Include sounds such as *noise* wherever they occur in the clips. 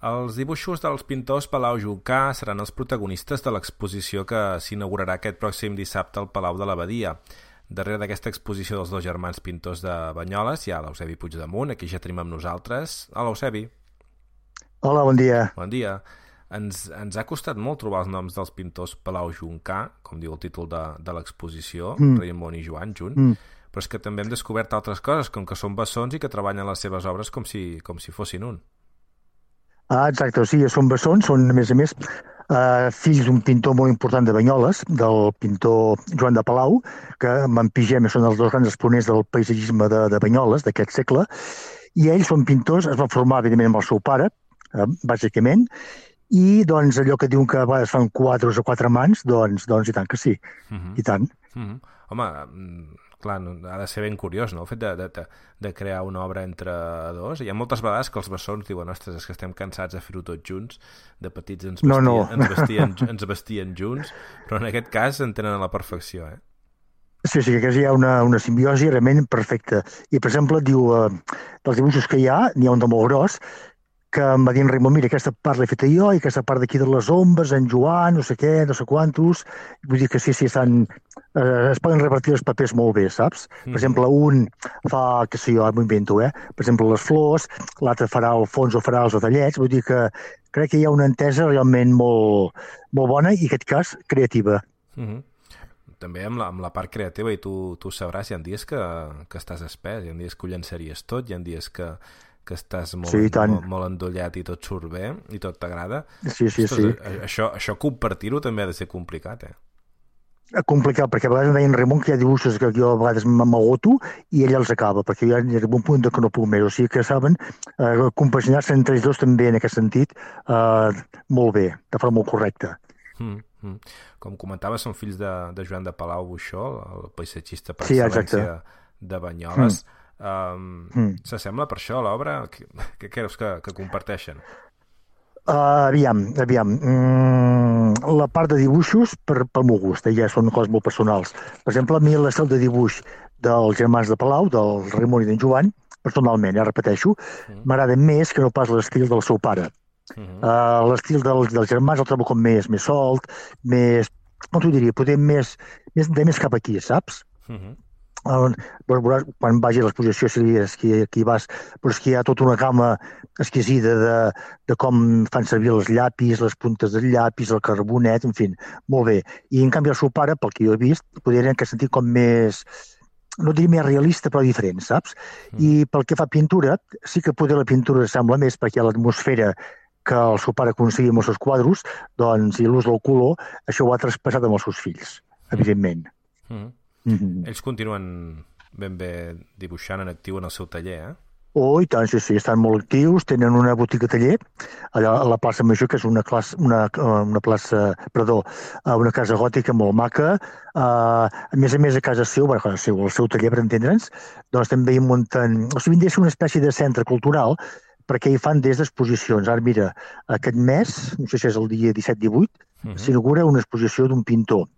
Els dibuixos dels pintors Palau Juncà seran els protagonistes de l'exposició que s'inaugurarà aquest pròxim dissabte al Palau de l'Abadia. Darrere d'aquesta exposició dels dos germans pintors de Banyoles hi ha l'Eusebi Puigdemunt, aquí ja tenim amb nosaltres. Hola, Eusebi. Hola, bon dia. Bon dia. Ens, ens ha costat molt trobar els noms dels pintors Palau Juncà, com diu el títol de, de l'exposició, mm. Raimon i Joan junt, mm. però és que també hem descobert altres coses, com que són bessons i que treballen les seves obres com si, com si fossin un. Ah, exacte, o sigui, són bessons, són, a més a més, eh, fills d'un pintor molt important de Banyoles, del pintor Joan de Palau, que en Pigem són els dos grans exponents del paisatgisme de, de Banyoles d'aquest segle, i ells són pintors, es van formar, evidentment, amb el seu pare, eh, bàsicament, i doncs allò que diuen que a vegades fan quadres o quatre mans, doncs, doncs i tant que sí, uh -huh. i tant. Uh -huh. Home, clar, no, ha de ser ben curiós, no?, el fet de, de, de crear una obra entre dos. Hi ha moltes vegades que els bessons diuen, ostres, és que estem cansats de fer-ho tots junts, de petits ens vestien, no, no. Ens, vestien, ens vestien junts, però en aquest cas en tenen a la perfecció, eh? Sí, sí, que hi ha una, una simbiosi realment perfecta. I, per exemple, diu, eh, dels dibuixos que hi ha, n'hi ha un de molt gros, que em va dir en Raimon, mira, aquesta part l'he feta jo i aquesta part d'aquí de les ombres, en Joan, no sé què, no sé quantos... Vull dir que sí, sí, estan, eh, es poden repartir els papers molt bé, saps? Mm. Per exemple, un fa, que sé jo, m'ho invento, eh? Per exemple, les flors, l'altre farà el fons o farà els detallets, vull dir que crec que hi ha una entesa realment molt, molt bona i, en aquest cas, creativa. Mm -hmm també amb la, amb la part creativa i tu, tu sabràs, hi ha dies que, que estàs espès, hi ha dies que ho llançaries tot, hi ha dies que, que estàs molt, sí, molt, molt endollat i tot surt bé i tot t'agrada. Sí, sí, Ostres, sí. Això, això compartir-ho també ha de ser complicat, eh? complicat, perquè a vegades em deien Ramon que hi ha dibuixos que jo a vegades m'agoto i ell els acaba, perquè jo hi ha un punt que no puc més. O sigui que saben eh, compaginar-se entre ells dos també en aquest sentit eh, molt bé, de forma molt correcta. Mm, mm. Com comentava, són fills de, de Joan de Palau Buixó, el paisatgista per sí, excel·lència de Banyoles. Mm Um, mm. S'assembla per això a l'obra? Què, creus que, que comparteixen? Uh, aviam, aviam. Mm, la part de dibuixos, per, pel meu gust, eh, ja són coses molt personals. Per exemple, a mi l'estil de dibuix dels germans de Palau, del Raimon i d'en Joan, personalment, ja repeteixo, mm. m'agrada més que no pas l'estil del seu pare. Mm -hmm. uh, l'estil del, dels germans el trobo com més, més solt, més, com t'ho diria, poder més, més, de més cap aquí, saps? Mm -hmm on, veuràs, quan vagi a l'exposició si que aquí vas, però és que hi ha tota una gamma exquisida de, de com fan servir els llapis, les puntes del llapis, el carbonet, en fi, molt bé. I en canvi el seu pare, pel que jo he vist, podria que sentir com més, no diria més realista, però diferent, saps? Mm. I pel que fa a pintura, sí que poder la pintura sembla més perquè l'atmosfera que el seu pare aconseguia amb els seus quadros, doncs, i l'ús del color, això ho ha traspassat amb els seus fills, evidentment. Mm. Mm -hmm. Ells continuen ben bé dibuixant en actiu en el seu taller, eh? Oh, i tant, sí, sí, estan molt actius, tenen una botiga taller allà a la plaça Major, que és una, classe, una, una plaça, perdó, una casa gòtica molt maca. Uh, a més a més, a casa seu, bueno, a casa seu, el seu taller, per entendre'ns, doncs també hi munten... O sigui, vindria una espècie de centre cultural perquè hi fan des d'exposicions. Ara, mira, aquest mes, no sé si és el dia 17-18, uh -huh. s'inaugura una exposició d'un pintor.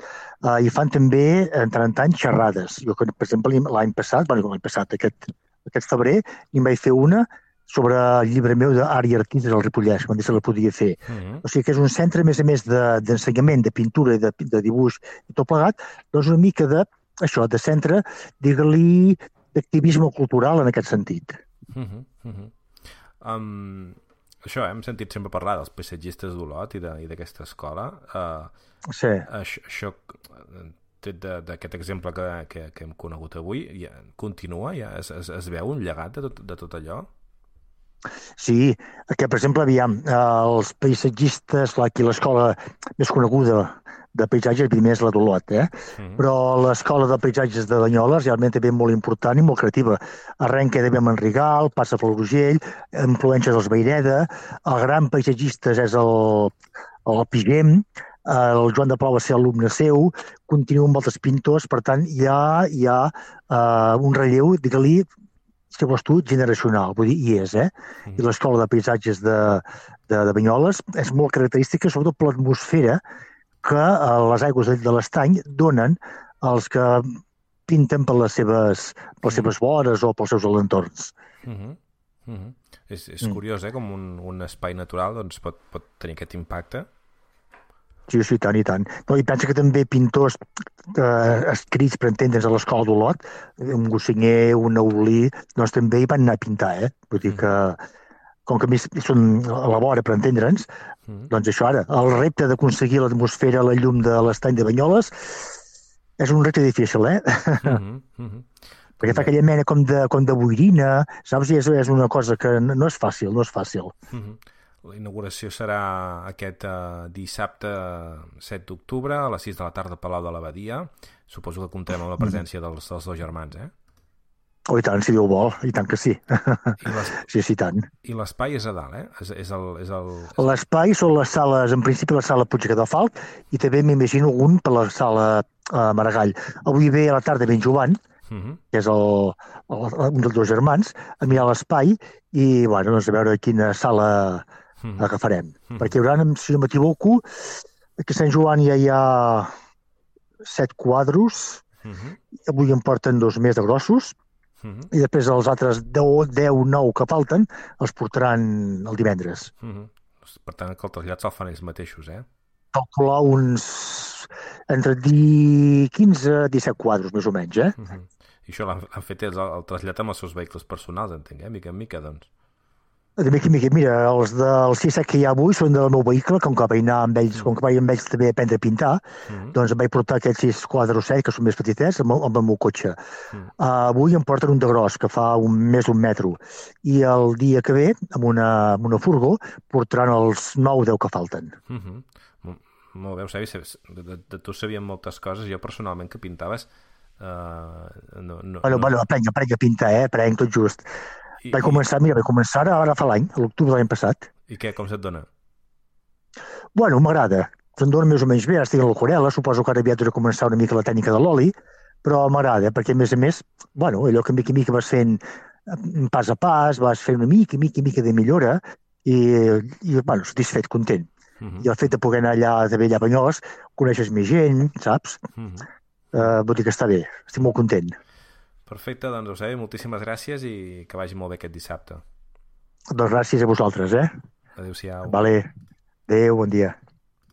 Uh, I fan també, en tant en tant, xerrades. Jo, per exemple, l'any passat, bueno, l'any passat, aquest, aquest febrer, i em vaig fer una sobre el llibre meu d'art i artistes al Ripollès, quan se la podia fer. Uh -huh. O sigui que és un centre, a més a més, d'ensenyament, de, de pintura i de, de dibuix i tot plegat, doncs una mica de, això, de centre, digue-li, d'activisme cultural en aquest sentit. Uh -huh. Uh -huh. Um, això, hem sentit sempre parlar dels paisatgistes d'Olot i d'aquesta escola. Uh, sí. Això, això d'aquest exemple que, que, que hem conegut avui, ja, continua? Ja es, es, es veu un llegat de tot, de tot allò? Sí, que per exemple, aviam, els paisatgistes, aquí l'escola més coneguda de paisatges, primer és la d'Olot, eh? Mhm. Però l'escola de paisatges de Banyoles realment també molt important i molt creativa. Arrenca de amb Rigal, passa pel Rogell, influències dels Beireda, el gran paisatgista és el, el Pigem, el Joan de Plau va ser alumne seu, continua amb altres pintors, per tant, hi ha, hi ha uh, un relleu, digue-li, si vols tu, generacional, vull dir, hi és, eh? Mhm. I l'escola de paisatges de, de, de Banyoles és molt característica, sobretot per l'atmosfera que eh, les aigües de, l'estany donen als que pinten per les seves, per les Mhm. seves vores o pels seus entorns. Mhm. Mhm. És, és Mm. curiós, eh, com un, un espai natural doncs, pot, pot tenir aquest impacte. Sí, sí, tant i tant. No, I pensa que també pintors eh, escrits per entendre's a l'escola d'Olot, un Gossinyer, un Aulí, doncs també hi van anar a pintar, eh? Vull dir que, com que a més són a la vora per entendre'ns, Mhm. doncs això ara, el repte d'aconseguir l'atmosfera, la llum de l'estany de Banyoles, és un repte difícil, eh? Mhm. *laughs* Mhm. Perquè fa aquella mena com de, com de boirina, saps? I és, és una cosa que no és fàcil, no és fàcil. Mhm. La inauguració serà aquest eh, dissabte 7 d'octubre a les 6 de la tarda al Palau de l'Abadia. Suposo que comptem amb la presència dels, dels dos germans, eh? Oh, i tant, si Déu vol, i tant que sí. *laughs* Sí, sí, tant. I l'espai és a dalt, eh? És, és el... És el... L'espai són les sales, en principi la sala Puig de Falc, i també m'imagino un per la sala eh, Maragall. Avui ve a la tarda ben Jovan, Mhm. que és el, el, un dels dos germans, a mirar l'espai i, bueno, doncs a veure quina sala Mhm. agafarem. Mhm. Perquè hi haurà, si no m'equivoco, aquí a Sant Joan ja hi ha set quadros, Mhm. avui en porten dos més de grossos, Mhm. i després els altres 10, 10 9 que falten els portaran el divendres. Mhm. Per tant, que el trasllat se'l fan ells mateixos, eh? Calcular uns entre di- 15 17 quadros, més o menys, eh? Mhm. I això l'han l'han fet ells, el, el trasllat amb els seus vehicles personals, entenc, eh? Mica en mica, doncs. Mica en mica, mira, els del 6 que hi ha avui són del meu vehicle, com que vaig anar amb ells, com que vaig amb ells també a aprendre a pintar, Mhm. doncs em vaig portar aquests 6 quadros 7, que són més petitets, amb, el- amb el meu cotxe. Mm. Uh, avui em porten un de gros, que fa un, més d'un metro. I el dia que ve, amb una, amb una furgó, portaran els 9-10 que falten. Mhm. Mo- Molt bé, Eusebi, de, de, de tu sabien moltes coses. Jo, personalment, que pintaves... Uh, no, no, Bueno, no, bueno, aprenc, aprenc a pintar, eh? Aprenc tot just. I, Vaig començar, mira, vaig començar ara fa l'any, a l'octubre de l'any passat. I, què, com se't dona? Bueno, m'agrada. Se'n dona més o menys bé, ara estic a l'aquarela, suposo que ara aviat hauré de començar una mica la tècnica de l'oli, però m'agrada, perquè a més a més, bueno, allò que mica i mica vas fent eh, pas a pas, vas fent una mica, mica mica de millora, i, i bueno, satisfet, content. Mhm. I el fet de poder anar allà, de allà a Banyoles, coneixes més gent, saps? Mhm. Uh, vull dir que està bé, estic molt content. Perfecte, doncs, Eusebi, moltíssimes gràcies i que vagi molt bé aquest dissabte. Doncs gràcies a vosaltres, eh? Adéu-siau. Vale. Adéu, bon dia.